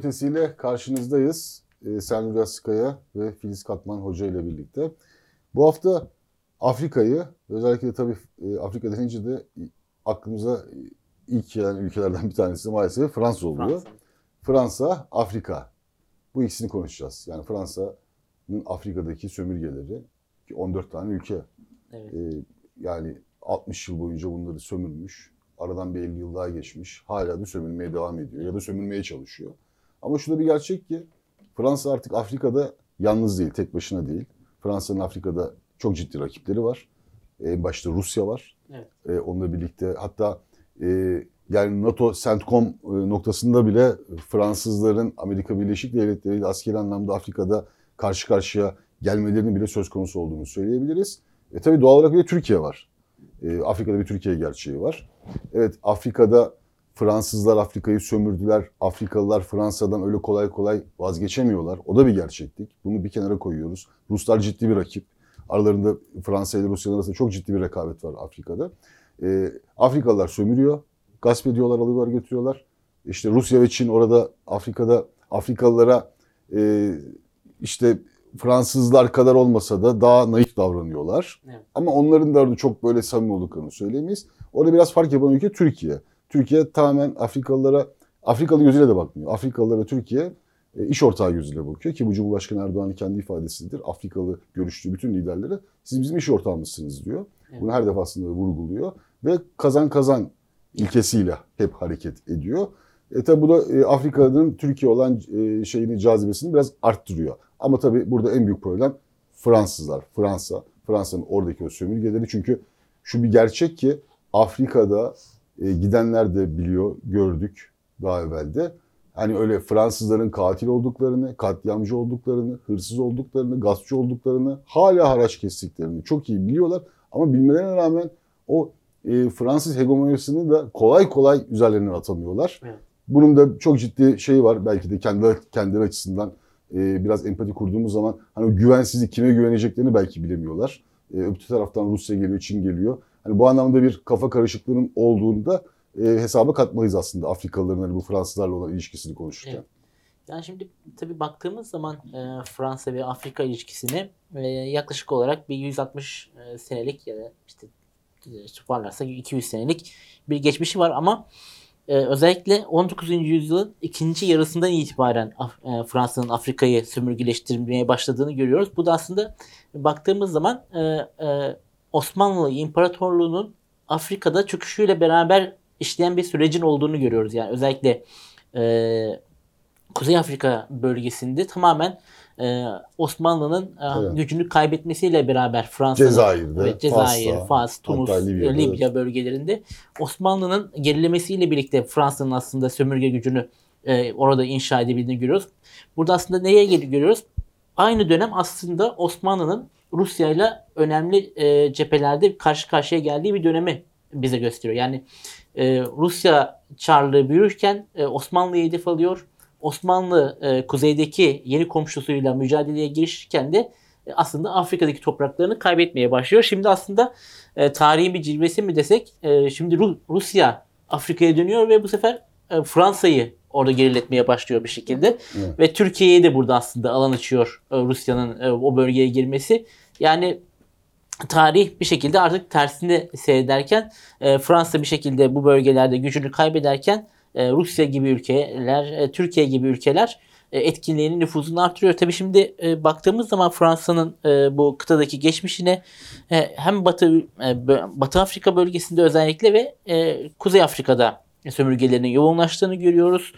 ötesiyle karşınızdayız. Ee, Sen Raskaya ve Filiz Katman Hoca ile birlikte. Bu hafta Afrika'yı, özellikle de tabii e, Afrika denince de aklımıza ilk gelen ülkelerden bir tanesi maalesef Fransa oluyor. Fransa. Fransa, Afrika. Bu ikisini konuşacağız. Yani Fransa'nın Afrika'daki sömürgeleri ki 14 tane ülke. Evet. Ee, yani 60 yıl boyunca bunları sömürmüş. Aradan bir 50 yıl daha geçmiş. Hala da sömürmeye devam ediyor ya da sömürmeye çalışıyor. Ama şurada bir gerçek ki Fransa artık Afrika'da yalnız değil, tek başına değil. Fransa'nın Afrika'da çok ciddi rakipleri var. En başta Rusya var. Evet. Ee, onunla birlikte hatta e, yani NATO CENTCOM e, noktasında bile Fransızların Amerika Birleşik Devletleri ile askeri anlamda Afrika'da karşı karşıya gelmelerinin bile söz konusu olduğunu söyleyebiliriz. E tabii doğal olarak bir de Türkiye var. E, Afrika'da bir Türkiye gerçeği var. Evet Afrika'da Fransızlar Afrika'yı sömürdüler. Afrikalılar Fransa'dan öyle kolay kolay vazgeçemiyorlar. O da bir gerçeklik. Bunu bir kenara koyuyoruz. Ruslar ciddi bir rakip. Aralarında Fransa ile Rusya'nın arasında çok ciddi bir rekabet var Afrika'da. E, Afrikalılar sömürüyor. Gasp ediyorlar, alıyorlar, götürüyorlar. İşte Rusya ve Çin orada Afrika'da Afrikalılara e, işte Fransızlar kadar olmasa da daha naif davranıyorlar. Evet. Ama onların da orada çok böyle samimi olduklarını söyleyemeyiz. Orada biraz fark yapan ülke Türkiye. Türkiye tamamen Afrikalılara, Afrikalı gözüyle de bakmıyor. Afrikalılara Türkiye e, iş ortağı gözüyle bakıyor ki bu Cumhurbaşkanı Erdoğan'ın kendi ifadesidir. Afrikalı görüştüğü bütün liderlere siz bizim iş ortağımızsınız diyor. Evet. Bunu her defasında vurguluyor ve kazan kazan ilkesiyle hep hareket ediyor. E tabi bu da e, Afrika'nın Türkiye olan e, şeyini cazibesini biraz arttırıyor. Ama tabii burada en büyük problem Fransızlar, Fransa, Fransa'nın oradaki o sömürgeleri. Çünkü şu bir gerçek ki Afrika'da e, gidenler de biliyor, gördük daha evvelde. Hani öyle Fransızların katil olduklarını, katliamcı olduklarını, hırsız olduklarını, gaspçı olduklarını, hala haraç kestiklerini çok iyi biliyorlar. Ama bilmelerine rağmen o e, Fransız hegemonyasını da kolay kolay üzerlerinden atamıyorlar. Evet. Bunun da çok ciddi şeyi var belki de kendi kendileri açısından e, biraz empati kurduğumuz zaman hani o güvensizlik kime güveneceklerini belki bilemiyorlar. E, öbür taraftan Rusya geliyor, Çin geliyor. Hani bu anlamda bir kafa karışıklığının olduğunda e, hesaba katmalıyız aslında Afrikalıların hani bu Fransızlarla olan ilişkisini konuşurken. Evet. Yani şimdi tabii baktığımız zaman e, Fransa ve Afrika ilişkisini e, yaklaşık olarak bir 160 e, senelik ya da işte e, toparlarsak 200 senelik bir geçmişi var ama e, özellikle 19. yüzyılın ikinci yarısından itibaren Af- e, Fransa'nın Afrika'yı sömürgeleştirmeye başladığını görüyoruz. Bu da aslında baktığımız zaman e, e, Osmanlı İmparatorluğu'nun Afrika'da çöküşüyle beraber işleyen bir sürecin olduğunu görüyoruz. Yani özellikle e, Kuzey Afrika bölgesinde tamamen e, Osmanlı'nın e, Evet. gücünü kaybetmesiyle beraber Fransa'nın Cezayir'de, Evet, Cezayir, Fas'ta, Fas, Tunus, Libya'da, Libya evet. bölgelerinde Osmanlı'nın gerilemesiyle birlikte Fransa'nın aslında sömürge gücünü e, orada inşa edebildiğini görüyoruz. Burada aslında neye görüyoruz? Aynı dönem aslında Osmanlı'nın Rusya ile önemli e, cephelerde karşı karşıya geldiği bir dönemi bize gösteriyor. Yani e, Rusya Çarlığı büyürken e, Osmanlı'yı hedef alıyor. Osmanlı e, kuzeydeki yeni komşusuyla mücadeleye girişirken de e, aslında Afrika'daki topraklarını kaybetmeye başlıyor. Şimdi aslında e, tarihin bir cilvesi mi desek e, şimdi Ru- Rusya Afrika'ya dönüyor ve bu sefer e, Fransa'yı orada geriletmeye başlıyor bir şekilde. Evet. Ve Türkiye'ye de burada aslında alan açıyor e, Rusya'nın e, o bölgeye girmesi. Yani tarih bir şekilde artık tersine seyrederken e, Fransa bir şekilde bu bölgelerde gücünü kaybederken e, Rusya gibi ülkeler, e, Türkiye gibi ülkeler e, etkinliğinin nüfuzunu artırıyor. Tabii şimdi baktığımız zaman Fransa'nın bu kıtadaki geçmişine hem Batı Batı Afrika bölgesinde özellikle ve Kuzey Afrika'da sömürgelerinin yoğunlaştığını görüyoruz.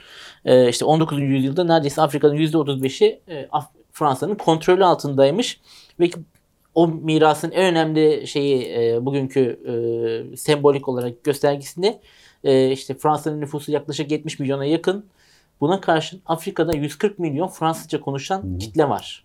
E, işte 19. yüzyılda neredeyse Afrika'nın %35'i e, Af- Fransa'nın kontrolü altındaymış ve o mirasın en önemli şeyi e, bugünkü e, sembolik olarak göstergesinde e, işte Fransa'nın nüfusu yaklaşık 70 milyona yakın. Buna karşın Afrika'da 140 milyon Fransızca konuşan kitle var.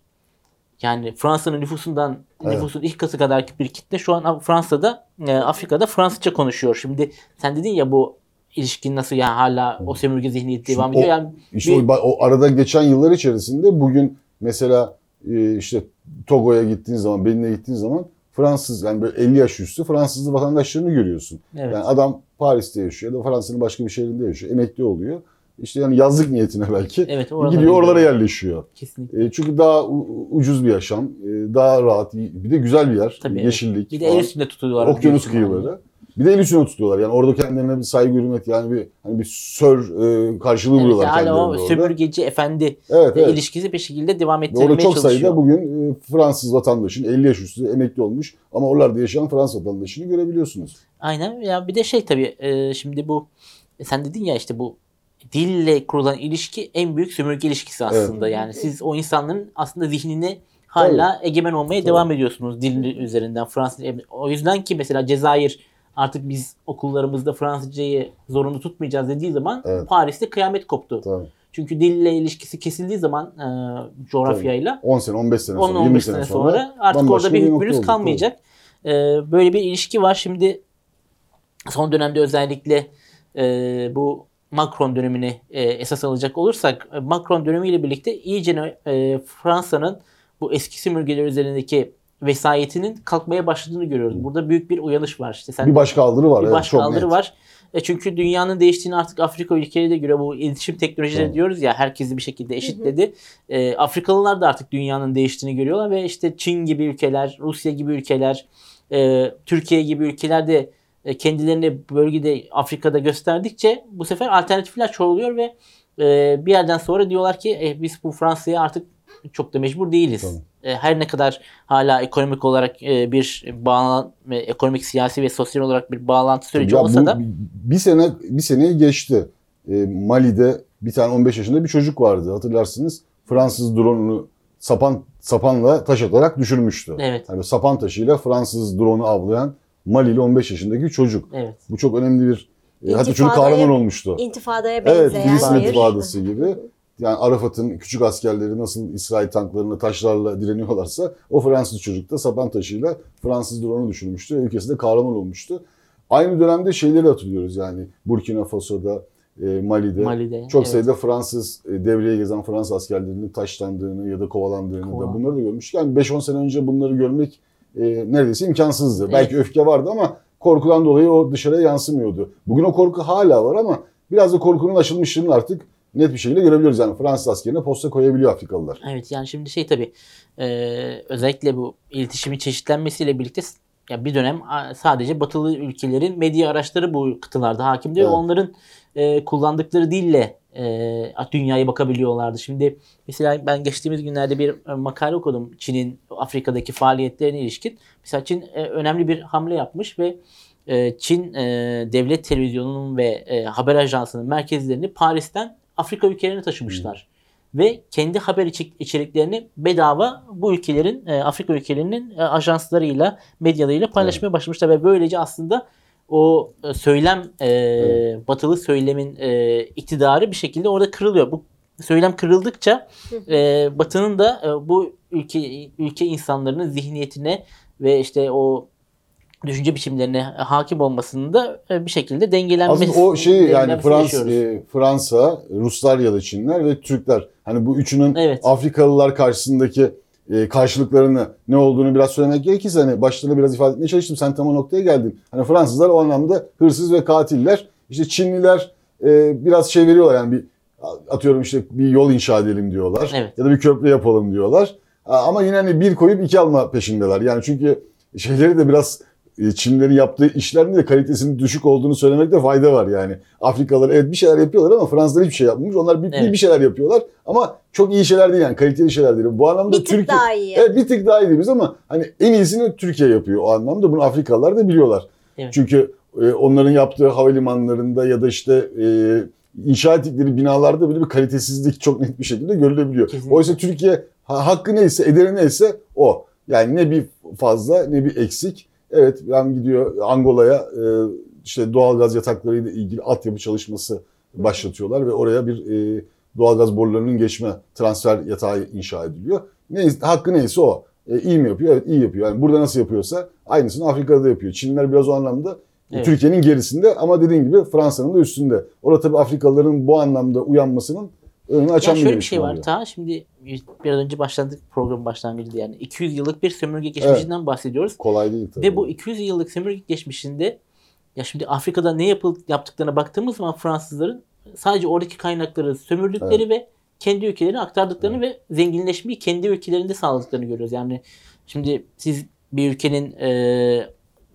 Yani Fransa'nın nüfusundan Evet. nüfusun ilk katı kadar bir kitle şu an Fransa'da e, Afrika'da Fransızca konuşuyor. Şimdi sen dedin ya bu ilişkin nasıl yani hala o sömürge zihniyeti devam ediyor. o- Yani İşte bir- o, o arada geçen yıllar içerisinde bugün mesela e, işte Togo'ya gittiğin zaman, Benin'e gittiğin zaman Fransız yani böyle 50 yaş üstü Fransız vatandaşlarını görüyorsun. evet. Yani adam Paris'te yaşıyor ya da Fransa'nın başka bir şehrinde yaşıyor. Emekli oluyor. işte yani yazlık niyetine belki Evet, oralara gidiyor oralara yerleşiyor. Kesinlikle. E, çünkü daha ucuz bir yaşam, e, daha rahat, bir de güzel bir yer, Tabii, evet. yeşillik, Bir de el üstünde tutuyorlar. okyanus biliyorsun yani. Bir de el üstüne tutuyorlar. Yani orada kendilerine bir saygı hürmet yani bir hani bir sör e, karşılığı Evet, buluyorlar hala kendilerine o orada. sömürgeci efendi Evet, e, evet. ilişkisi bir şekilde devam Ve ettirilmeye Orada çok çalışıyor. sayıda bugün e, Fransız vatandaşın 50 yaş üstü emekli olmuş ama oralarda yaşayan Fransız vatandaşını görebiliyorsunuz. Aynen. Ya bir de şey tabii e, şimdi bu e, sen dedin ya işte bu dille kurulan ilişki en büyük sömürge ilişkisi aslında. Yani siz o insanların aslında zihnine hala egemen olmaya Tabii. devam ediyorsunuz dil üzerinden Fransız. O yüzden ki mesela Cezayir artık biz okullarımızda Fransızcayı zorunlu tutmayacağız dediği zaman Evet. Paris'te kıyamet koptu. Tabii. Çünkü dille ilişkisi kesildiği zaman e, coğrafyayla 10 sene, 15 sene sonra, 10-15 20 sene sene sonra, sonra artık orada bir hükmünüz kalmayacak. Ee, böyle bir ilişki var. Şimdi son dönemde özellikle e, bu Macron dönemini e, esas alacak olursak e, Macron dönemiyle birlikte iyice e, Fransa'nın bu eski sömürgeler üzerindeki vesayetinin kalkmaya başladığını görüyoruz. Burada büyük bir uyanış var. İşte sen Bir başka aldırı var. bir evet, başka çok aldırı net. var. E çünkü dünyanın değiştiğini artık Afrika ülkeleri de göre bu iletişim teknolojileri Tabii. diyoruz ya herkesi bir şekilde eşitledi. E, Afrikalılar da artık dünyanın değiştiğini görüyorlar ve işte Çin gibi ülkeler, Rusya gibi ülkeler, e, Türkiye gibi ülkeler de e, kendilerini bölgede Afrika'da gösterdikçe bu sefer alternatifler çoğalıyor ve e, bir yerden sonra diyorlar ki e, biz bu Fransa'ya artık çok da mecbur değiliz. Tabii. E, her ne kadar hala ekonomik olarak e, bir bağlan ve ekonomik, siyasi ve sosyal olarak bir bağlantı süreci Ya olsa bu da bir sene bir seneyi geçti. E, Mali'de bir tane 15 yaşında bir çocuk vardı hatırlarsınız. Fransız drone'unu sapan sapanla taş atarak düşürmüştü. evet, Yani sapan taşıyla Fransız drone'u avlayan Mali'li 15 yaşındaki çocuk. evet. Bu çok önemli bir e, hatta çocuk İntifadaya- kahraman olmuştu. İntifadaya Evet, benzeyen Filistin bir- intifadası gibi. Yani Arafat'ın küçük askerleri nasıl İsrail tanklarına taşlarla direniyorlarsa o Fransız çocuk da sapan taşıyla Fransız drone'u düşürmüştü ve ülkesinde kahraman olmuştu. Aynı dönemde şeyleri hatırlıyoruz yani Burkina Faso'da, e, Mali'de. Mali'de. Çok evet. sayıda Fransız e, devreye gezen Fransız askerlerinin taşlandığını ya da kovalandığını da Kovalan- bunları da görmüştük. Yani 5-10 sene önce bunları görmek e, neredeyse imkansızdı. Evet. Belki öfke vardı ama korkudan dolayı o dışarıya yansımıyordu. Bugün o korku hala var ama biraz da korkunun aşılmışlığını artık net bir şekilde görebiliyoruz. Yani Fransız askerine posta koyabiliyor Afrikalılar. Evet yani şimdi şey tabii e, özellikle bu iletişimin çeşitlenmesiyle birlikte ya bir dönem sadece batılı ülkelerin medya araçları bu kıtalarda hakimdi ve Evet. onların e, kullandıkları dille e, dünyaya bakabiliyorlardı. Şimdi mesela ben geçtiğimiz günlerde bir e, makale okudum Çin'in Afrika'daki faaliyetlerine ilişkin. Mesela Çin e, önemli bir hamle yapmış ve e, Çin e, devlet televizyonunun ve e, haber ajansının merkezlerini Paris'ten Afrika ülkelerine taşımışlar. Ve kendi haber içeriklerini bedava bu ülkelerin, e, Afrika ülkelerinin e, ajanslarıyla, medyalarıyla paylaşmaya başlamışlar. Ve böylece aslında o e, söylem, e, Evet. batılı söylemin e, iktidarı bir şekilde orada kırılıyor. Bu söylem kırıldıkça e, Batı'nın da e, bu ülke ülke insanlarının zihniyetine ve işte o düşünce biçimlerine hakim olmasının da e, bir şekilde dengelenmesi. Aslında o şey yani Frans, e, Fransa, Ruslar ya da Çinler ve Türkler. Hani bu üçünün Evet. Afrikalılar karşısındaki e, karşılıklarını ne olduğunu biraz söylemek gerekirse hani başta biraz ifade etmeye çalıştım. Sen tam o noktaya geldin. Hani Fransızlar o anlamda hırsız ve katiller. İşte Çinliler e, biraz şey veriyorlar yani bir atıyorum işte bir yol inşa edelim diyorlar. Evet. Ya da bir köprü yapalım diyorlar. Ama yine hani bir koyup iki alma peşindeler. Yani çünkü şeyleri de biraz Çinlerin yaptığı işlerin de kalitesinin düşük olduğunu söylemekte fayda var yani. Afrikalılar evet bir şeyler yapıyorlar ama Fransızlar hiçbir şey yapmamış. Onlar bir, bir- Evet. bir şeyler yapıyorlar ama çok iyi şeyler değil yani kaliteli şeyler değil. Bu anlamda Bir tık Türkiye daha iyi. Evet bir tık daha iyi diyoruz ama hani en iyisini Türkiye yapıyor o anlamda. Bunu Afrikalılar da biliyorlar. Evet. Çünkü e, onların yaptığı havalimanlarında ya da işte e, inşa ettikleri binalarda bile bir kalitesizlik çok net bir şekilde görülebiliyor. Kesinlikle. Oysa Türkiye ha- hakkı neyse, ederi neyse o. Yani ne bir fazla ne bir eksik. Evet ben gidiyor Angola'ya e, işte doğalgaz yataklarıyla ilgili altyapı çalışması başlatıyorlar ve oraya bir e, doğalgaz borularının geçme transfer yatağı inşa ediliyor. Neyse, hakkı neyse o. E, iyi mi yapıyor? Evet iyi yapıyor. Yani burada nasıl yapıyorsa aynısını Afrika'da da yapıyor. Çinliler biraz o anlamda Evet. Türkiye'nin gerisinde ama dediğin gibi Fransa'nın da üstünde. Orada tabii Afrikalıların bu anlamda uyanmasının önünü açan Ya şöyle bir şey var. oluyor. Ta şimdi biraz önce başladık program başlangıcında yani 200 yıllık bir sömürge geçmişinden bahsediyoruz. Kolay değil tabii. Ve bu 200 yıllık sömürge geçmişinde ya şimdi Afrika'da ne yapıl, yaptıklarına baktığımız zaman Fransızların sadece oradaki kaynakları sömürdükleri ve kendi ülkelerine aktardıklarını ve zenginleşmeyi kendi ülkelerinde sağladıklarını görüyoruz. Yani şimdi siz bir ülkenin e,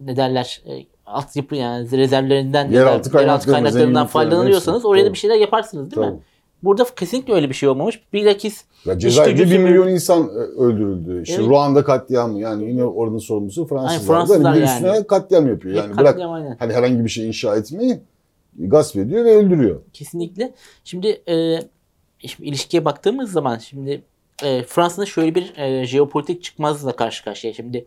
ne derler e, altyapı yani rezervlerinden Yeraltı kaynaklarını, kaynaklarından zenginliklerini faydalanıyorsanız oraya da Tabii. bir şeyler yaparsınız değil mi? Burada kesinlikle öyle bir şey olmamış. Bilakis Ya Cezayir'de gücü 1 milyon insan e, öldürüldü. İşte Evet. Ruanda katliamı yani yine oranın sorumlusu Fransızlar. Fransızlar hani yani. üstüne katliam yapıyor. Yani bırak katliam aynen. hani herhangi bir şey inşa etmeyi gasp ediyor ve öldürüyor. Kesinlikle. Şimdi, e, şimdi ilişkiye baktığımız zaman şimdi e, Fransa'nın şöyle bir e, jeopolitik çıkmazla karşı karşıya. Şimdi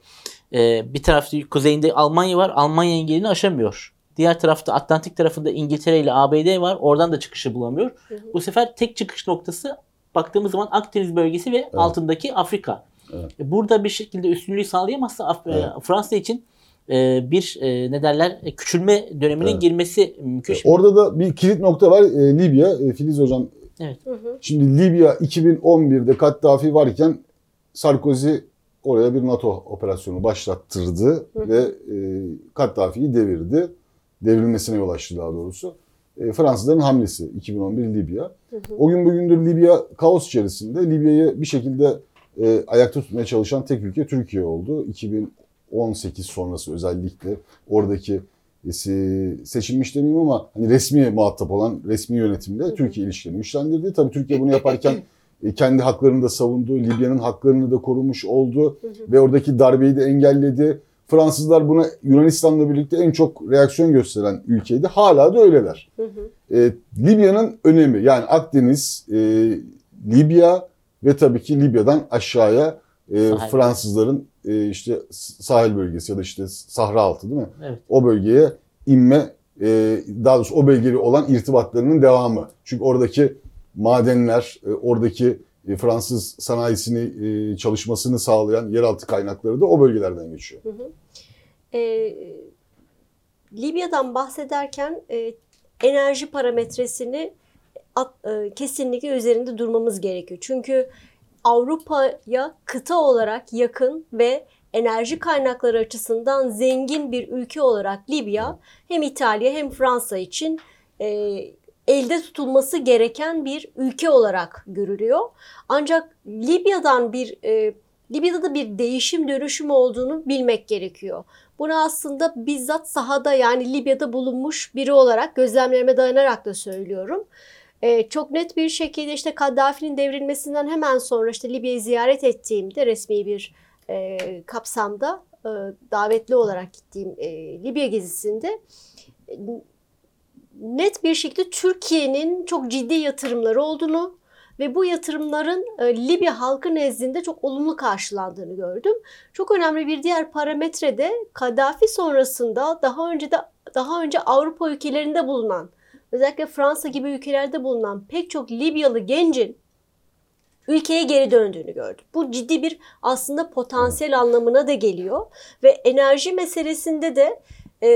e, bir tarafta kuzeyinde Almanya var. Almanya engelini aşamıyor. Diğer tarafta Atlantik tarafında İngiltere ile ABD var. Oradan da çıkışı bulamıyor. Bu sefer tek çıkış noktası baktığımız zaman Akdeniz bölgesi ve altındaki Afrika. Evet. E, Burada bir şekilde üstünlüğü sağlayamazsa Af- e, Evet. Fransa için e, bir ne derler küçülme döneminin Evet. girmesi mümkün. Orada da bir kilit nokta var. E, Libya. E, Filiz hocam Evet. Hı hı. şimdi Libya 2011'de Kaddafi varken Sarkozy oraya bir NATO operasyonu başlattırdı ve e, Kaddafi'yi devirdi. Devrilmesine yol açtı daha doğrusu. E, Fransızların hamlesi 2011 Libya. O gün bugündür Libya kaos içerisinde. Libya'yı bir şekilde e, ayakta tutmaya çalışan tek ülke Türkiye oldu. 2018 sonrası özellikle oradaki e, se- seçilmiş demeyeyim ama hani resmi muhatap olan resmi yönetimle Türkiye ilişkilerini güçlendirdi. Tabii Türkiye bunu yaparken e, kendi haklarını da savundu. Libya'nın haklarını da korumuş oldu ve oradaki darbeyi de engelledi. Fransızlar buna Yunanistan'la birlikte en çok reaksiyon gösteren ülkeydi. Hala da öyleler. Hı hı. E, Libya'nın önemi yani Akdeniz, e, Libya ve tabii ki Libya'dan aşağıya e, Sahil. Fransızların e, işte sahil bölgesi ya da işte Sahra altı değil mi? Evet. O bölgeye inme, e, daha doğrusu o bölgeyle olan irtibatlarının devamı. Çünkü oradaki madenler, e, oradaki Fransız sanayisini e, çalışmasını sağlayan yeraltı kaynakları da o bölgelerden geçiyor. E, Libya'dan bahsederken e, enerji parametresini at- e, kesinlikle üzerinde durmamız gerekiyor. Çünkü Avrupa'ya kıta olarak yakın ve enerji kaynakları açısından zengin bir ülke olarak Libya hem İtalya hem Fransa için e, elde tutulması gereken bir ülke olarak görülüyor. Ancak Libya'dan bir e, Libya'da da bir değişim dönüşüm olduğunu bilmek gerekiyor. Bunu aslında bizzat sahada yani Libya'da bulunmuş biri olarak gözlemlerime dayanarak da söylüyorum. Ee, çok net bir şekilde işte Kaddafi'nin devrilmesinden hemen sonra işte Libya'yı ziyaret ettiğimde resmi bir e, kapsamda e, davetli olarak gittiğim e, Libya gezisinde net bir şekilde Türkiye'nin çok ciddi yatırımları olduğunu ve bu yatırımların e, Libya halkı nezdinde çok olumlu karşılandığını gördüm. Çok önemli bir diğer parametre de Kaddafi sonrasında daha önce de daha önce Avrupa ülkelerinde bulunan özellikle Fransa gibi ülkelerde bulunan pek çok Libyalı gencin ülkeye geri döndüğünü gördüm. Bu ciddi bir aslında potansiyel anlamına da geliyor ve enerji meselesinde de e,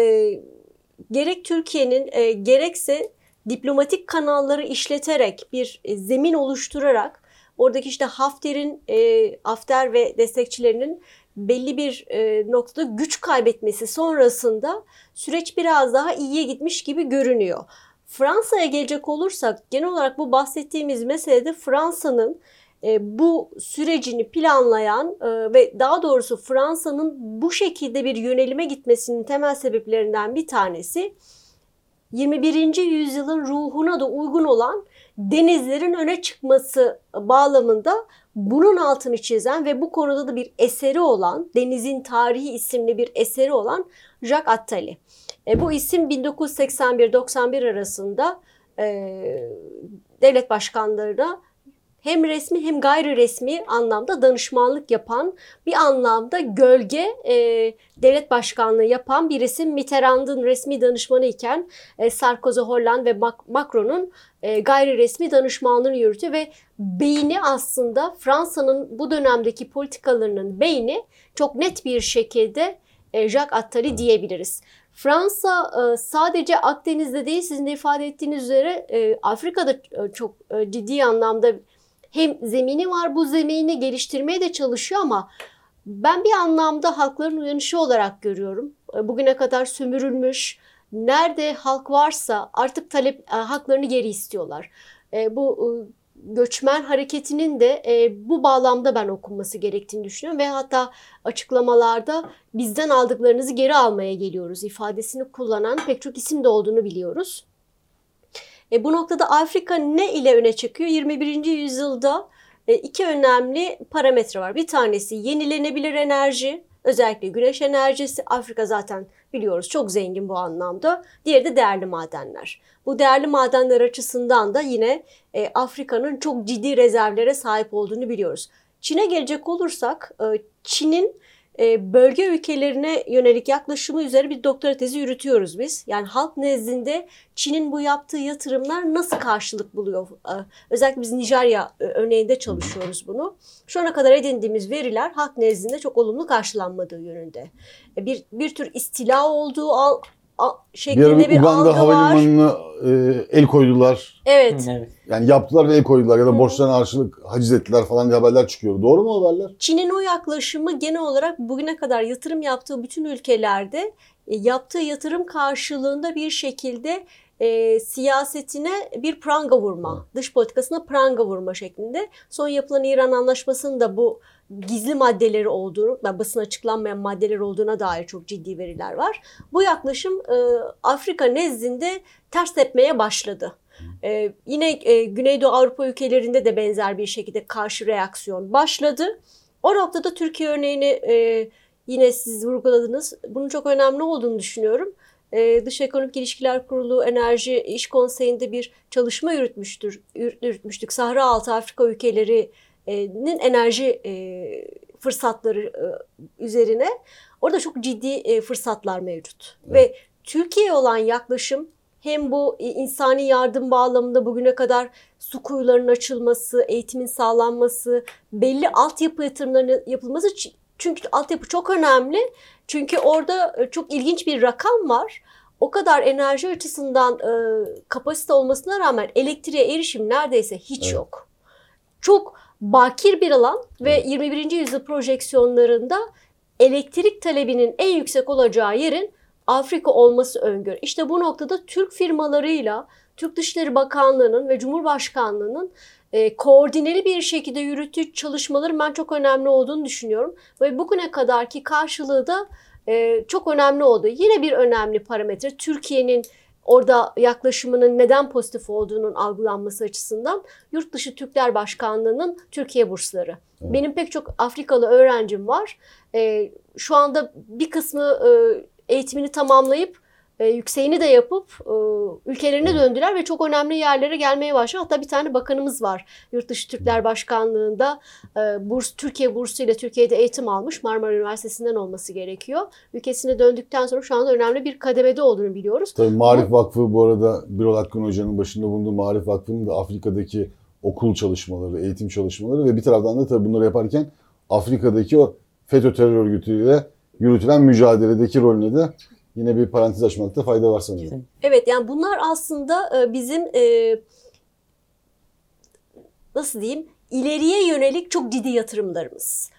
gerek Türkiye'nin e, gerekse diplomatik kanalları işleterek bir e, zemin oluşturarak oradaki işte Hafter'in e, Hafter ve destekçilerinin belli bir e, noktada güç kaybetmesi sonrasında süreç biraz daha iyiye gitmiş gibi görünüyor. Fransa'ya gelecek olursak genel olarak bu bahsettiğimiz meselede Fransa'nın e, bu sürecini planlayan e, ve daha doğrusu Fransa'nın bu şekilde bir yönelime gitmesinin temel sebeplerinden bir tanesi 21. yüzyılın ruhuna da uygun olan denizlerin öne çıkması bağlamında bunun altını çizen ve bu konuda da bir eseri olan Denizin Tarihi isimli bir eseri olan Jacques Attali. E, bu isim 1981-91 arasında e, devlet başkanlarına hem resmi hem gayri resmi anlamda danışmanlık yapan bir anlamda gölge e, devlet başkanlığı yapan bir isim Mitterrand'ın resmi danışmanı iken e, Sarkozy, Hollande ve Mac- Macron'un e, gayri resmi danışmanlığını yürütüyor ve beyni aslında Fransa'nın bu dönemdeki politikalarının beyni çok net bir şekilde e, Jacques Attali diyebiliriz. Fransa e, sadece Akdeniz'de değil sizin de ifade ettiğiniz üzere e, Afrika'da e, çok ciddi anlamda hem zemini var bu zemini geliştirmeye de çalışıyor ama ben bir anlamda halkların uyanışı olarak görüyorum. E, Bugüne kadar sömürülmüş, nerede halk varsa artık talep e, haklarını geri istiyorlar. E, bu göçmen hareketinin de bu bağlamda ben okunması gerektiğini düşünüyorum ve hatta açıklamalarda bizden aldıklarınızı geri almaya geliyoruz ifadesini kullanan pek çok isim de olduğunu biliyoruz. E, bu noktada Afrika ne ile öne çıkıyor? 21. yüzyılda e, iki önemli parametre var. Bir tanesi yenilenebilir enerji, özellikle güneş enerjisi. Afrika zaten biliyoruz çok zengin bu anlamda. Diğeri de değerli madenler. Bu değerli madenler açısından da yine e, Afrika'nın çok ciddi rezervlere sahip olduğunu biliyoruz. Çin'e gelecek olursak, e, Çin'in bölge ülkelerine yönelik yaklaşımı üzerine bir doktora tezi yürütüyoruz biz. Yani halk nezdinde Çin'in bu yaptığı yatırımlar nasıl karşılık buluyor? E, Özellikle biz Nijerya e, örneğinde çalışıyoruz bunu. Şu ana kadar edindiğimiz veriler halk nezdinde çok olumlu karşılanmadığı yönünde. E, Bir bir tür istila olduğu şeklinde bir bir, Uganda algı var. havalimanına e, el koydular. Evet. Evet. Yani yaptılar ve el koydular ya da borçlarına karşılık haciz ettiler falan diye haberler çıkıyor. Doğru mu haberler? Çin'in o yaklaşımı genel olarak bugüne kadar yatırım yaptığı bütün ülkelerde e, yaptığı yatırım karşılığında bir şekilde e, siyasetine bir pranga vurma, dış politikasına pranga vurma şeklinde. Son yapılan İran anlaşmasının da bu gizli maddeleri olduğunu, yani basın açıklanmayan maddeler olduğuna dair çok ciddi veriler var. Bu yaklaşım e, Afrika nezdinde ters tepmeye başladı. E, yine e, Güneydoğu Avrupa ülkelerinde de benzer bir şekilde karşı reaksiyon başladı. O noktada Türkiye örneğini e, yine siz vurguladınız. Bunun çok önemli olduğunu düşünüyorum. E, Dış Ekonomik İlişkiler Kurulu Enerji İş Konseyi'nde bir çalışma yürütmüştür, yürüt- yürütmüştük. Sahra Altı Afrika ülkelerinin enerji fırsatları üzerine. Orada çok ciddi fırsatlar mevcut. Ve Türkiye'ye olan yaklaşım hem bu e, insani yardım bağlamında bugüne kadar su kuyularının açılması, eğitimin sağlanması, belli altyapı yatırımlarının yapılması. Çünkü altyapı çok önemli. Çünkü orada e, çok ilginç bir rakam var. O kadar enerji açısından e, kapasite olmasına rağmen elektriğe erişim neredeyse hiç Evet. yok. Çok bakir bir alan ve 21. yüzyıl projeksiyonlarında elektrik talebinin en yüksek olacağı yerin Afrika olması öngörü. İşte bu noktada Türk firmalarıyla Türk Dışişleri Bakanlığı'nın ve Cumhurbaşkanlığı'nın e, koordineli bir şekilde yürüttüğü çalışmaların ben çok önemli olduğunu düşünüyorum. Ve bugüne kadarki karşılığı da e, çok önemli oldu. Yine bir önemli parametre Türkiye'nin orada yaklaşımının neden pozitif olduğunun algılanması açısından Yurt Dışı Türkler Başkanlığı'nın Türkiye bursları. Evet. Benim pek çok Afrikalı öğrencim var. E, şu anda bir kısmı e, eğitimini tamamlayıp e, yükseğini de yapıp e, ülkelerine döndüler ve çok önemli yerlere gelmeye başladı. Hatta bir tane bakanımız var Yurtdışı Türkler Başkanlığı'nda e, burs Türkiye bursu ile Türkiye'de eğitim almış Marmara Üniversitesi'nden olması gerekiyor. Ülkesine döndükten sonra şu anda önemli bir kademede olduğunu biliyoruz. Tabii Marif Vakfı bu arada Birol Hakkın Hoca'nın başında bulunduğu Marif Vakfı'nın da Afrika'daki okul çalışmaları, eğitim çalışmaları ve bir taraftan da tabii bunları yaparken Afrika'daki o FETÖ terör örgütüyle yürütülen mücadeledeki rolüne de yine bir parantez açmakta fayda var sanırım. Evet yani bunlar aslında e, bizim e, nasıl diyeyim ileriye yönelik çok ciddi yatırımlarımız.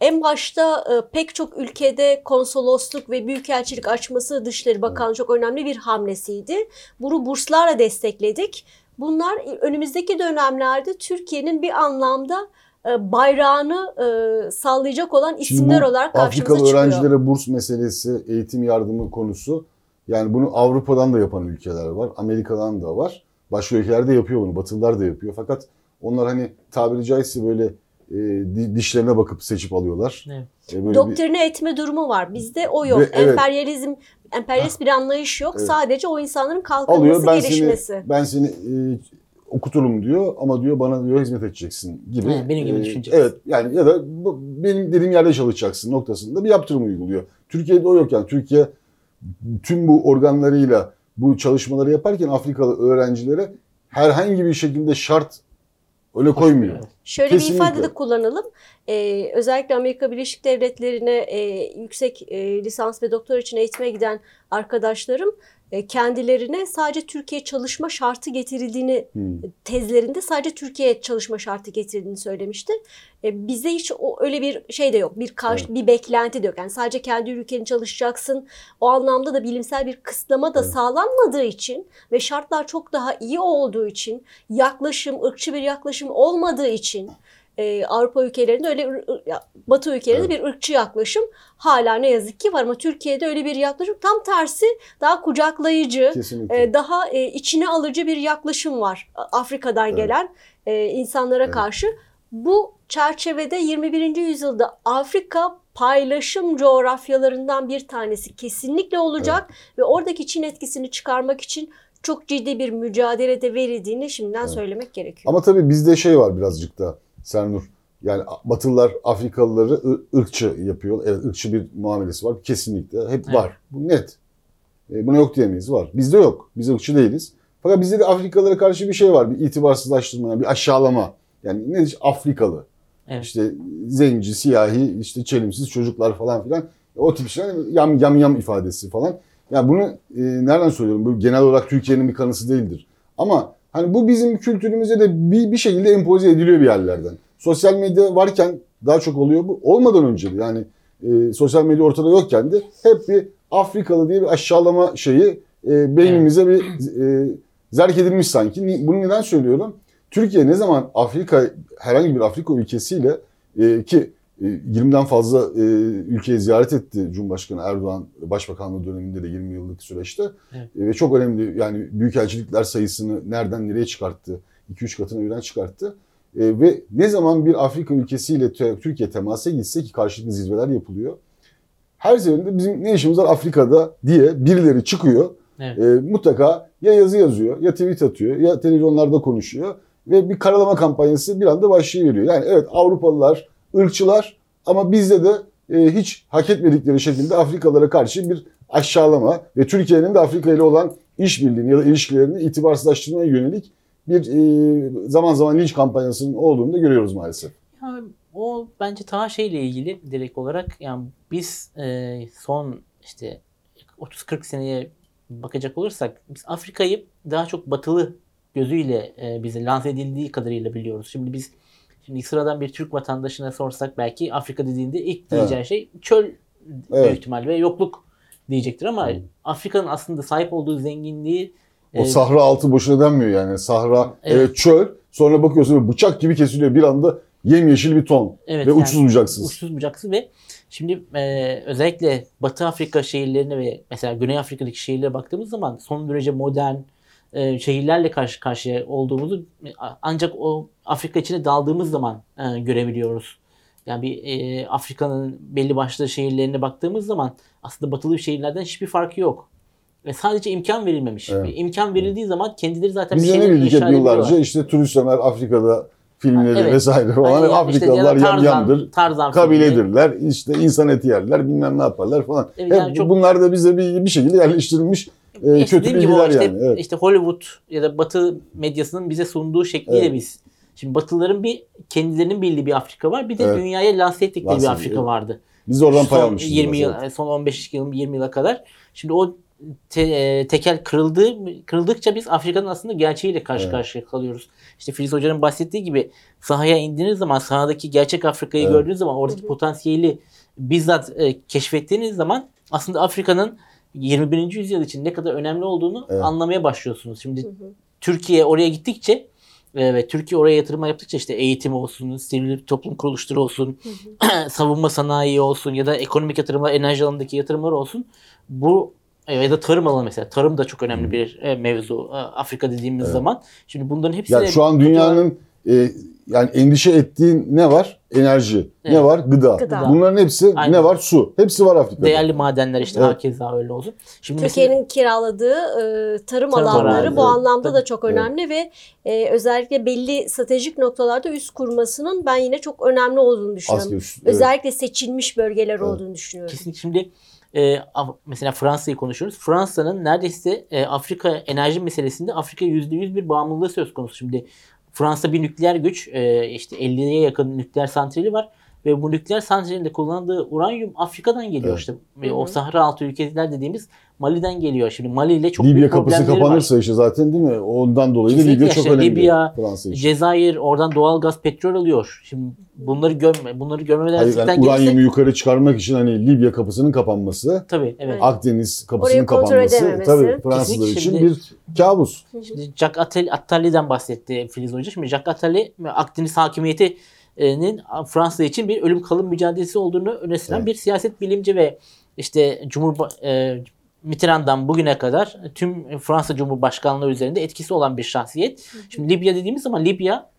En başta e, pek çok ülkede konsolosluk ve büyükelçilik açması Dışişleri Bakanlığı çok önemli bir hamlesiydi. Bunu burslarla destekledik. Bunlar önümüzdeki dönemlerde Türkiye'nin bir anlamda bayrağını e, sallayacak olan Şimdi isimler bu olarak karşımıza Afrikalı çıkıyor. öğrencilere burs meselesi, eğitim yardımı konusu yani bunu Avrupa'dan da yapan ülkeler var, Amerika'dan da var. Başka ülkeler de yapıyor bunu, Batılılar da yapıyor. Fakat onlar hani tabiri caizse böyle e, di- dişlerine bakıp seçip alıyorlar. Evet. E, böyle bir- Doktrine etme durumu var. Bizde o yok. Ve evet. Emperyalizm, emperyalist bir anlayış yok. Evet. Sadece o insanların kalkınması, alıyor ben gelişmesi. seni ben seni e, okuturum diyor ama diyor bana diyor hizmet edeceksin gibi. Evet, benim gibi E, düşüneceksin. Evet yani ya da bu- benim dediğim yerde çalışacaksın noktasında bir yaptırım uyguluyor. Türkiye'de o yok yani Türkiye tüm bu organlarıyla bu çalışmaları yaparken Afrikalı öğrencilere herhangi bir şekilde şart öyle koymuyor. Şöyle Kesinlikle. bir ifade de kullanalım. Ee, özellikle Amerika Birleşik Devletleri'ne e, yüksek e, lisans ve doktor için eğitime giden arkadaşlarım kendilerine sadece Türkiye çalışma şartı getirildiğini Hmm. tezlerinde sadece Türkiye çalışma şartı getirildiğini söylemişti. E, Bizde hiç o öyle bir şey de yok. Bir karşı bir beklenti de yok. Yani sadece kendi ülkenin çalışacaksın. O anlamda da bilimsel bir kısıtlama da Evet. sağlanmadığı için ve şartlar çok daha iyi olduğu için yaklaşım, ırkçı bir yaklaşım olmadığı için e, Avrupa ülkelerinde öyle Batı ülkelerinde bir ırkçı yaklaşım hala ne yazık ki var ama Türkiye'de öyle bir yaklaşım tam tersi daha kucaklayıcı, Kesinlikle. e, daha e, içine alıcı bir yaklaşım var Afrika'dan Evet. gelen e, insanlara Evet. karşı. Bu çerçevede 21. yüzyılda Afrika paylaşım coğrafyalarından bir tanesi kesinlikle olacak ve oradaki Çin etkisini çıkarmak için çok ciddi bir mücadelede verildiğini şimdiden Evet. söylemek gerekiyor. Ama tabii bizde şey var birazcık da Sernur. Yani Batılılar Afrikalıları ırkçı yapıyor. Evet ırkçı bir muamelesi var. Kesinlikle. Hep Evet. var. Bu net. E, buna yok diyemeyiz. Var. Bizde yok. Biz ırkçı değiliz. Fakat bizde de Afrikalılara karşı bir şey var. Bir itibarsızlaştırma, bir aşağılama. Yani ne işte Afrikalı. Evet. İşte zenci, siyahi, işte çelimsiz çocuklar falan filan. O tip şeyler yam yam yam ifadesi falan. Yani bunu e, nereden söylüyorum? Bu genel olarak Türkiye'nin bir kanısı değildir. Ama hani bu bizim kültürümüze de bir, bir şekilde empoze ediliyor bir yerlerden. Sosyal medya varken daha çok oluyor bu. Olmadan önce de yani e, sosyal medya ortada yokken de hep bir Afrikalı diye bir aşağılama şeyi e, beynimize bir e, zerk edilmiş sanki. Bunu neden söylüyorum? Türkiye ne zaman Afrika herhangi bir Afrika ülkesiyle e, ki 20'den fazla e, ülkeyi ziyaret etti Cumhurbaşkanı Erdoğan Başbakanlığı döneminde de 20 yıllık süreçte. Evet. E, ve çok önemli yani büyükelçilikler sayısını nereden nereye çıkarttı? 2-3 katına birden çıkarttı. E, ve ne zaman bir Afrika ülkesiyle Türkiye temasa gitse ki karşılıklı zirveler yapılıyor. Her seferinde bizim ne işimiz var Afrika'da diye birileri çıkıyor. Evet. E, mutlaka ya yazı yazıyor ya tweet atıyor ya televizyonlarda konuşuyor ve bir karalama kampanyası bir anda başlayıveriyor. Yani evet Avrupalılar ırkçılar ama bizde de e, hiç hak etmedikleri şekilde Afrikalılara karşı bir aşağılama ve Türkiye'nin de Afrika ile olan işbirliğini ya da ilişkilerini itibarsızlaştırmaya yönelik bir e, zaman zaman linç kampanyasının olduğunu da görüyoruz maalesef. Ya o bence daha şeyle ilgili direkt olarak yani biz e, son işte 30-40 seneye bakacak olursak biz Afrika'yı daha çok batılı gözüyle e, bize lanse edildiği kadarıyla biliyoruz. Şimdi biz şimdi sıradan bir Türk vatandaşına sorsak belki Afrika dediğinde ilk diyeceği şey çöl Evet. büyük ihtimal ve yokluk diyecektir ama Evet. Afrika'nın aslında sahip olduğu zenginliği O e, sahra altı boşuna denmiyor yani. Sahra Evet. evet. çöl sonra bakıyorsun bıçak gibi kesiliyor bir anda yemyeşil bir ton Evet, ve yani uçsuz bucaksız. uçsuz bucaksız ve şimdi e, özellikle Batı Afrika şehirlerine ve mesela Güney Afrika'daki şehirlere baktığımız zaman son derece modern e, şehirlerle karşı karşıya olduğumuzu ancak o Afrika içine daldığımız zaman e, görebiliyoruz. Yani bir e, Afrika'nın belli başlı şehirlerine baktığımız zaman aslında batılı şehirlerden hiçbir farkı yok. Ve sadece imkan verilmemiş. Evet. Bir imkan verildiği zaman kendileri zaten Biz bir bildik inşa hep yıllarca işte turist Ömer Afrika'da filmleri Evet. vesaire falan. Hep yani işte Afrikalılar da Tarzan- yamyamdır. Tarzan filmi. Kabiledirler. işte insan eti yerler bilmem ne yaparlar falan. Evet, hep yani çok- bunlar da bize bir, bir şekilde yerleştirilmiş e, İşte kötü bilgiler işte, yani. Evet. işte Hollywood ya da Batı medyasının bize sunduğu şekliyle Evet. biz. Şimdi Batılıların bir kendilerinin bildiği bir Afrika var. Bir de Evet. dünyaya lanse ettikleri Lanse bir Afrika ediyor. vardı. Biz oradan pay almışız. 20 biraz, yıl, evet. son 15 yıl 20 yıla kadar. Şimdi o te- e, tekel kırıldı kırıldıkça biz Afrika'nın aslında gerçeğiyle karşı Evet. karşıya kalıyoruz. İşte Filiz Hoca'nın bahsettiği gibi sahaya indiğiniz zaman sahadaki gerçek Afrika'yı Evet. gördüğünüz zaman oradaki potansiyeli bizzat e, keşfettiğiniz zaman aslında Afrika'nın 21. yüzyıl için ne kadar önemli olduğunu Evet. anlamaya başlıyorsunuz. Şimdi Hı hı. Türkiye oraya gittikçe e, ve Türkiye oraya yatırım yaptıkça işte eğitim olsun, sivil toplum kuruluşları olsun, savunma sanayi olsun ya da ekonomik yatırımlar, enerji alanındaki yatırımlar olsun. Bu e, ya da tarım alanı mesela. Tarım da çok önemli bir e, mevzu Afrika dediğimiz Evet. zaman. Şimdi bunların hepsine Yani şu an dünyanın e, yani endişe ettiği ne var? Enerji. Evet. Ne var? Gıda. Gıda. Bunların hepsi Aynen. ne var? Su. Hepsi var Afrika'da. değerli madenler işte Evet. hakeza öyle olsun. Şimdi mesela- Türkiye'nin kiraladığı e, tarım, Tarım alanları arazi, bu evet. anlamda da Tabii. çok Evet. önemli ve e, özellikle belli stratejik noktalarda üst kurmasının ben yine çok önemli olduğunu düşünüyorum. Asker. Evet. Özellikle seçilmiş bölgeler Evet. olduğunu düşünüyorum. Kesinlikle şimdi e, mesela Fransa'yı konuşuyoruz. Fransa'nın neredeyse e, Afrika enerji meselesinde Afrika %100 bir bağımlılığı söz konusu. Şimdi Fransa bir nükleer güç. e, işte 50'ye yakın nükleer santrali var. Ve bu nükleer santralinde kullandığı uranyum Afrika'dan geliyor Evet. işte. Ve Hı o. Sahra altı ülkeler dediğimiz Mali'den geliyor. Şimdi Mali ile çok Libya büyük kapısı problemleri var. kapanırsa işte zaten değil mi? Ondan dolayı da Kesinlikle Libya çok işte önemli. Libya, Fransa için. Cezayir oradan doğal gaz, petrol alıyor. Şimdi bunları görme, bunları görmemeler Hayır, yani gelirse uranyumu yukarı çıkarmak için hani Libya kapısının kapanması, tabii evet. Akdeniz kapısının Orayı kapanması tabii Fransızlar için Kesinlikle bir kabus. Şimdi Jack Attali, Attali'den bahsetti Filiz Hoca. Şimdi Jack Attali Akdeniz hakimiyetinin Fransa için bir ölüm kalım mücadelesi olduğunu öne süren Evet. bir siyaset bilimci ve işte Cumhurba e, Mitterrand'dan bugüne kadar tüm Fransa Cumhurbaşkanlığı üzerinde etkisi olan bir şahsiyet. Şimdi Libya dediğimiz zaman Libya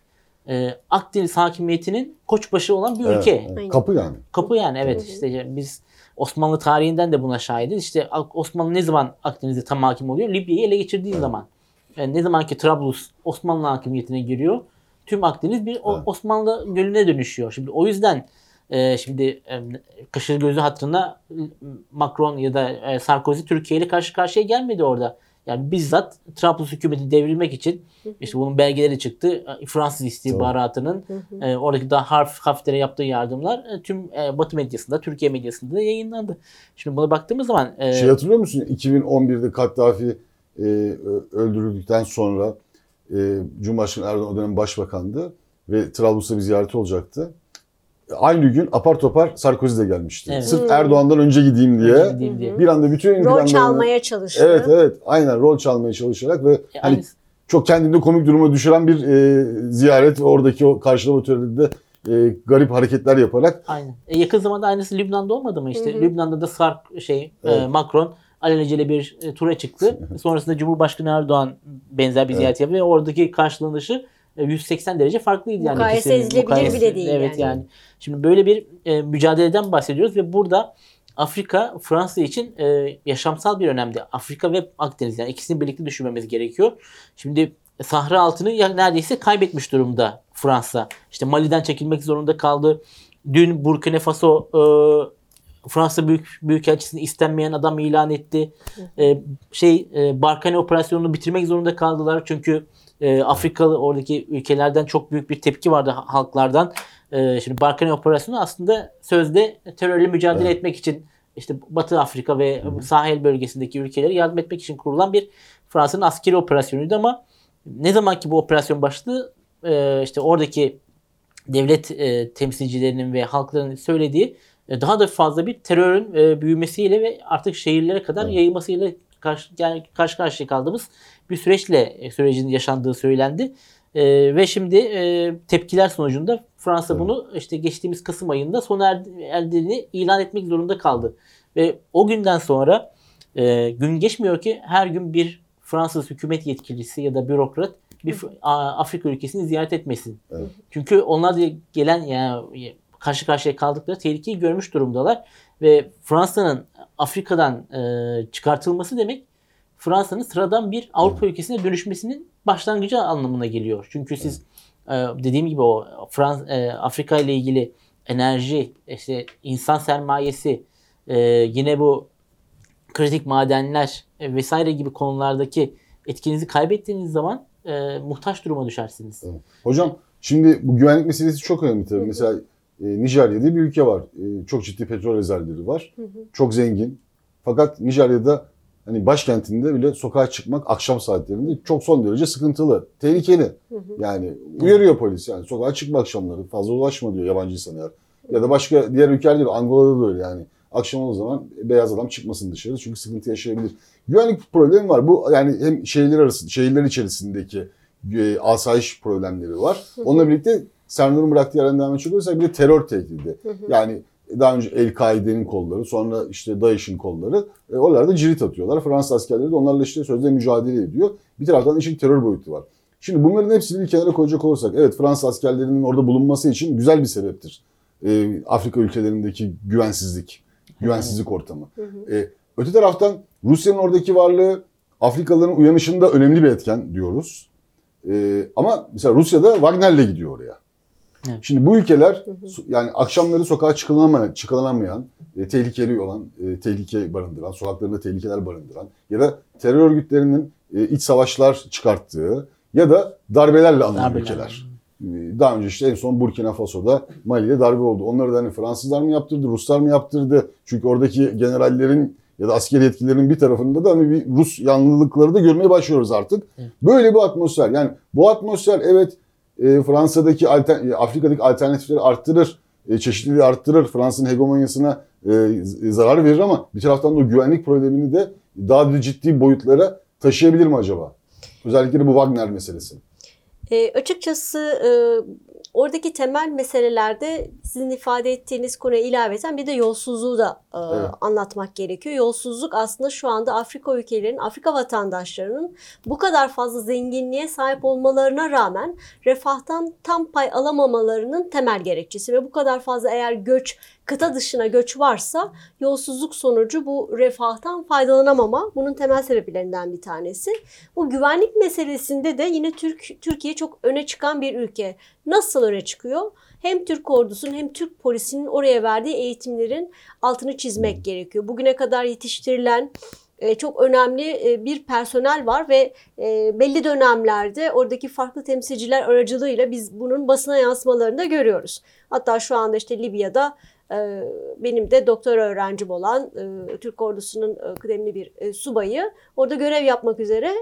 e, Akdeniz hakimiyetinin koçbaşı olan bir Evet, ülke. evet. Kapı yani. Kapı yani evet Hı hı. işte biz Osmanlı tarihinden de buna şahidiz. İşte Osmanlı ne zaman Akdeniz'de tam hakim oluyor? Libya'yı ele geçirdiği zaman. Yani ne zaman ki Trablus Osmanlı hakimiyetine giriyor, tüm Akdeniz bir Evet. Osmanlı gölüne dönüşüyor. Şimdi o yüzden e, şimdi e, kaşı gözü hatırına Macron ya da e, Sarkozy Türkiye ile karşı karşıya gelmedi orada. Yani bizzat Trablus hükümeti devrilmek için işte bunun belgeleri çıktı. E, Fransız istihbaratının e, oradaki daha harf Hafter'e yaptığı yardımlar e, tüm e, Batı medyasında, Türkiye medyasında da yayınlandı. Şimdi buna baktığımız zaman e, Şey hatırlıyor musun? 2011'de Kaddafi e, öldürüldükten sonra e, Cumhurbaşkanı Erdoğan o dönem başbakandı ve Trablus'ta bir ziyareti olacaktı. Aynı gün apar topar Sarkozy de gelmişti. Evet. Sırf Hmm. Erdoğan'dan önce gideyim diye önce gideyim diye. bir anda bütün Rol çalmaya çalıştı. Evet evet aynen rol çalmaya çalışarak ve E, hani aynı- çok kendini komik duruma düşüren bir e, ziyaret ve oradaki o karşılama töreninde e, garip hareketler yaparak Aynen. E, yakın zamanda aynısı Lübnan'da olmadı mı işte? Hı hı. Lübnan'da da Sark şey e, Evet. Macron alelacele bir e, tura çıktı. Sonrasında Cumhurbaşkanı Erdoğan benzer bir Evet. ziyaret yaptı ve oradaki karşılanışı e, 180 derece farklıydı yani. Mukayese ikisinin edilebilir mukayese. bile değil Evet yani. yani. Şimdi böyle bir e, mücadeleden bahsediyoruz ve burada Afrika Fransa için e, yaşamsal bir önemde. Afrika ve Akdeniz yani ikisini birlikte düşünmemiz gerekiyor. Şimdi Sahra altını neredeyse kaybetmiş durumda Fransa. İşte Mali'den çekilmek zorunda kaldı. Dün Burkina Faso e, Fransa büyük büyükelçisini istenmeyen adam ilan etti. E, şey e, Barkane operasyonunu bitirmek zorunda kaldılar çünkü e, Afrikalı oradaki ülkelerden çok büyük bir tepki vardı ha- halklardan. E, şimdi Barkane operasyonu aslında sözde terörle mücadele Evet. etmek için işte Batı Afrika ve sahil bölgesindeki ülkelere yardım etmek için kurulan bir Fransa'nın askeri operasyonuydu ama ne zaman ki bu operasyon başladı e, işte oradaki devlet e, temsilcilerinin ve halkların söylediği e, daha da fazla bir terörün e, büyümesiyle ve artık şehirlere kadar Evet. yayılmasıyla karşı, yani karşı karşıya kaldığımız bir süreçle e, sürecin yaşandığı söylendi. E, ve şimdi e, tepkiler sonucunda Fransa Evet. bunu işte geçtiğimiz Kasım ayında sona er- erdiğini ilan etmek zorunda kaldı. Ve o günden sonra e, gün geçmiyor ki her gün bir Fransız hükümet yetkilisi ya da bürokrat bir Afrika ülkesini ziyaret etmesin. Evet. Çünkü onlar da gelen yani karşı karşıya kaldıkları tehlikeyi görmüş durumdalar ve Fransa'nın Afrika'dan e, çıkartılması demek Fransa'nın sıradan bir Avrupa ülkesine dönüşmesinin başlangıcı anlamına geliyor. Çünkü siz e, dediğim gibi o Frans e, Afrika ile ilgili enerji, işte insan sermayesi, e, yine bu kritik madenler e, vesaire gibi konulardaki etkinizi kaybettiğiniz zaman e, muhtaç duruma düşersiniz. Evet. Hocam şimdi bu güvenlik meselesi çok önemli tabii. Hı hı. Mesela e, Nijerya diye bir ülke var. E, çok ciddi petrol rezervleri var. Hı hı. Çok zengin. Fakat Nijerya'da hani başkentinde bile sokağa çıkmak akşam saatlerinde çok son derece sıkıntılı. Tehlikeli. Hı hı. Yani uyarıyor polis yani sokağa çıkma akşamları fazla ulaşma diyor yabancı insan eğer. Ya da başka diğer ülkelerde de Angola'da da öyle yani. Akşam olduğu zaman beyaz adam çıkmasın dışarı çünkü sıkıntı yaşayabilir. Güvenlik problemi var. Bu yani hem şehirler arası, şehirler içerisindeki e, asayiş problemleri var. Onunla birlikte Sernur'un bıraktığı yerden devam edecek olursak bir de terör tehdidi. Yani daha önce El-Kaide'nin kolları, sonra işte DAEŞ'in kolları. E, oralarda da cirit atıyorlar. Fransız askerleri de onlarla işte sözde mücadele ediyor. Bir taraftan işin terör boyutu var. Şimdi bunların hepsini bir kenara koyacak olursak, evet Fransız askerlerinin orada bulunması için güzel bir sebeptir. E, Afrika ülkelerindeki güvensizlik, güvensizlik ortamı. E, öte taraftan Rusya'nın oradaki varlığı Afrikalıların uyanışında önemli bir etken diyoruz. E, ama mesela Rusya'da Wagner'le gidiyor oraya. Evet. Şimdi bu ülkeler yani akşamları sokağa çıkılamayan, çıkılamayan, e, tehlikeli olan, e, tehlike barındıran, sokaklarında tehlikeler barındıran ya da terör örgütlerinin e, iç savaşlar çıkarttığı ya da darbelerle anılan Darbeler. ülkeler. daha önce işte en son Burkina Faso'da Mali'de darbe oldu. Onları da hani Fransızlar mı yaptırdı, Ruslar mı yaptırdı? Çünkü oradaki generallerin ya da askeri yetkililerin bir tarafında da hani bir Rus yanlılıkları da görmeye başlıyoruz artık. Böyle bir atmosfer. Yani bu atmosfer evet e, Fransa'daki alter, e, Afrika'daki alternatifleri arttırır, e, çeşitliliği arttırır, Fransa'nın hegemonyasına e, z- zarar verir ama bir taraftan da o güvenlik problemini de daha da ciddi boyutlara taşıyabilir mi acaba? Özellikle bu Wagner meselesi. E, açıkçası e, oradaki temel meselelerde sizin ifade ettiğiniz konuya ilaveten bir de yolsuzluğu da e, Evet. anlatmak gerekiyor. Yolsuzluk aslında şu anda Afrika ülkelerinin, Afrika vatandaşlarının bu kadar fazla zenginliğe sahip olmalarına rağmen refahtan tam pay alamamalarının temel gerekçesi ve bu kadar fazla eğer göç kıta dışına göç varsa yolsuzluk sonucu bu refahtan faydalanamama bunun temel sebeplerinden bir tanesi. Bu güvenlik meselesinde de yine Türk Türkiye çok öne çıkan bir ülke. Nasıl öne çıkıyor? Hem Türk ordusunun hem Türk polisinin oraya verdiği eğitimlerin altını çizmek gerekiyor. Bugüne kadar yetiştirilen e, çok önemli e, bir personel var ve e, belli dönemlerde oradaki farklı temsilciler aracılığıyla biz bunun basına yansımalarını da görüyoruz. Hatta şu anda işte Libya'da benim de doktor öğrencim olan e, Türk ordusunun e, kıdemli bir e, subayı orada görev yapmak üzere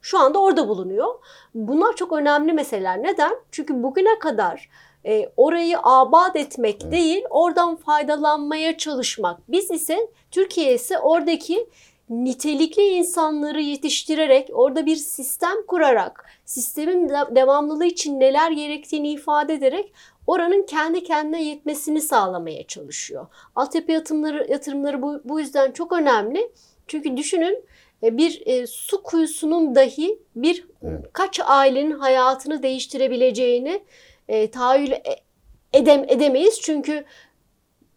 şu anda orada bulunuyor. Bunlar çok önemli meseleler. Neden? Çünkü bugüne kadar e, orayı abat etmek Evet. değil, oradan faydalanmaya çalışmak. Biz ise Türkiye ise oradaki nitelikli insanları yetiştirerek, orada bir sistem kurarak, sistemin de- devamlılığı için neler gerektiğini ifade ederek oranın kendi kendine yetmesini sağlamaya çalışıyor. Altyapı yatırımları, yatırımları bu, bu yüzden çok önemli. Çünkü düşünün e, bir e, su kuyusunun dahi bir Evet. kaç ailenin hayatını değiştirebileceğini e, tahayyül e- edem edemeyiz. Çünkü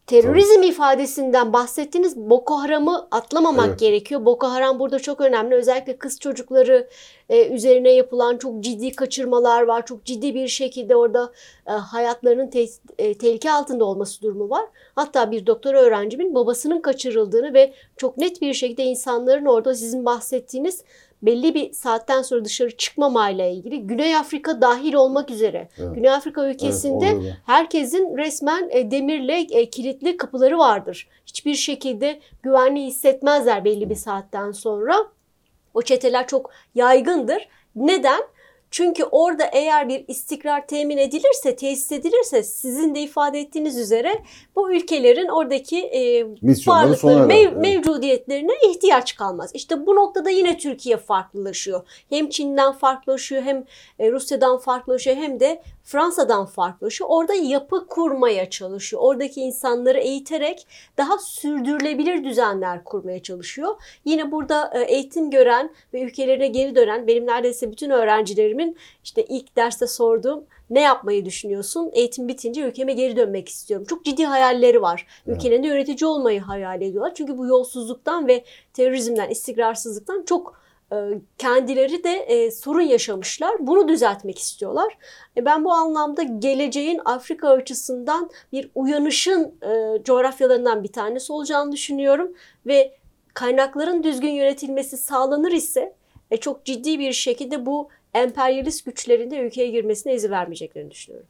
terörizm ifadesinden bahsettiğiniz Boko Haram'ı atlamamak Evet. gerekiyor. Boko Haram burada çok önemli. Özellikle kız çocukları e, üzerine yapılan çok ciddi kaçırmalar var. Çok ciddi bir şekilde orada e, hayatlarının te- e, tehlike altında olması durumu var. Hatta bir doktor öğrencimin babasının kaçırıldığını ve çok net bir şekilde insanların orada sizin bahsettiğiniz belli bir saatten sonra dışarı çıkmamayla ilgili Güney Afrika dahil olmak üzere Evet. Güney Afrika ülkesinde Evet, herkesin resmen e, demirle e, kilitli kapıları vardır. Hiçbir şekilde güvenli hissetmezler belli bir saatten sonra. O çeteler çok yaygındır. Neden? Çünkü orada eğer bir istikrar temin edilirse, tesis edilirse sizin de ifade ettiğiniz üzere bu ülkelerin oradaki e, varlıkları, mev- Evet. mevcudiyetlerine ihtiyaç kalmaz. İşte bu noktada yine Türkiye farklılaşıyor. Hem Çin'den farklılaşıyor, hem e, Rusya'dan farklılaşıyor, hem de Fransa'dan farklılaşıyor. Orada yapı kurmaya çalışıyor. Oradaki insanları eğiterek daha sürdürülebilir düzenler kurmaya çalışıyor. Yine burada e, eğitim gören ve ülkelerine geri dönen benim neredeyse bütün öğrencilerimin işte ilk derste sorduğum ne yapmayı düşünüyorsun? Eğitim bitince ülkeme geri dönmek istiyorum. Çok ciddi hayalleri var. Evet. Ülkelerinde yönetici olmayı hayal ediyorlar. Çünkü bu yolsuzluktan ve terörizmden, istikrarsızlıktan çok kendileri de e, sorun yaşamışlar. Bunu düzeltmek istiyorlar. E, Ben bu anlamda geleceğin Afrika açısından bir uyanışın e, coğrafyalarından bir tanesi olacağını düşünüyorum ve kaynakların düzgün yönetilmesi sağlanır ise e, çok ciddi bir şekilde bu emperyalist güçlerin de ülkeye girmesine izin vermeyeceklerini düşünüyorum.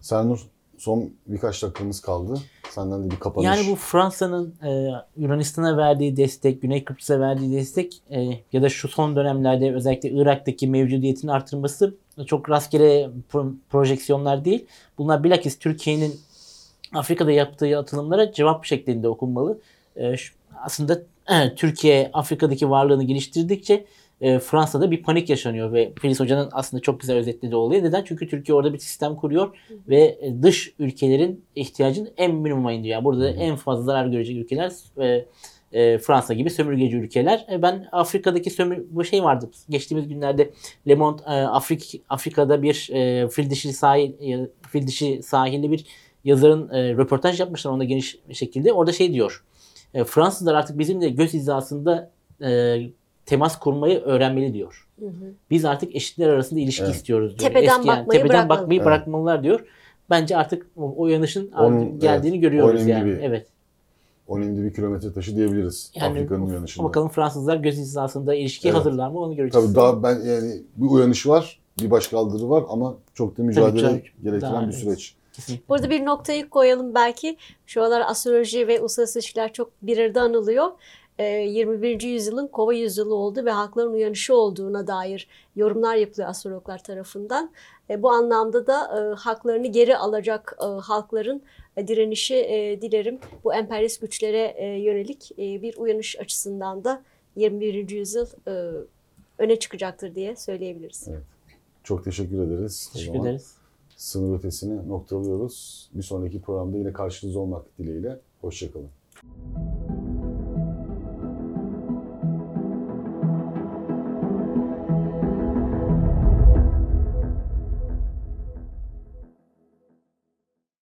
Sernur son birkaç dakikamız kaldı. Senden de bir kapanış. Yani bu Fransa'nın e, Yunanistan'a verdiği destek, Güney Kıbrıs'a verdiği destek e, ya da şu son dönemlerde özellikle Irak'taki mevcudiyetin artırılması çok rastgele pro- projeksiyonlar değil. Bunlar bilakis Türkiye'nin Afrika'da yaptığı atılımlara cevap şeklinde okunmalı. E, şu- aslında e, Türkiye Afrika'daki varlığını geliştirdikçe e, Fransa'da bir panik yaşanıyor ve Filiz Hoca'nın aslında çok güzel özetlediği olayı. Neden? Çünkü Türkiye orada bir sistem kuruyor ve dış ülkelerin ihtiyacını en minimuma indiriyor. Yani burada da en fazla zarar görecek ülkeler e, e, Fransa gibi sömürgeci ülkeler. E, ben Afrika'daki sömür bu şey vardı. Geçtiğimiz günlerde Le Monde e, Afrik Afrika'da bir e, fil dişi sahil e, fil dişi sahilli bir yazarın e, röportaj yapmışlar onda geniş şekilde. Orada şey diyor. E, Fransızlar artık bizimle göz hizasında e, temas kurmayı öğrenmeli diyor. Hı hı. Biz artık eşitler arasında ilişki Evet. istiyoruz diyor. Tepeden yani bakmayı tepeden bırakmalı. bakmayı Evet. bırakmalılar diyor. Bence artık o, o yanışın Onun- artık geldiğini evet, görüyoruz onun yani. gibi. Evet. Önemli bir kilometre taşı diyebiliriz Yani Afrika'nın uyanışında. Bakalım Fransızlar göz hizasında ilişkiye Evet. hazırlar mı onu göreceğiz. Tabii daha ben yani bir uyanış var bir başkaldırı var ama çok da mücadele canım. gerektiren Daha bir evet. süreç. Kesinlikle. Burada bir noktayı koyalım belki. Şu aralar astroloji ve uluslararası ilişkiler çok bir arada anılıyor. Ee, 21. yüzyılın kova yüzyılı oldu ve halkların uyanışı olduğuna dair yorumlar yapılıyor astrologlar tarafından. E, bu anlamda da e, haklarını geri alacak e, halkların e, direnişi e, dilerim bu emperyalist güçlere e, yönelik e, bir uyanış açısından da 21. yüzyıl e, öne çıkacaktır diye söyleyebiliriz. Çok teşekkür ederiz. Teşekkür ederiz. Sınır ötesini noktalıyoruz. Bir sonraki programda yine karşınızda olmak dileğiyle. Hoşçakalın.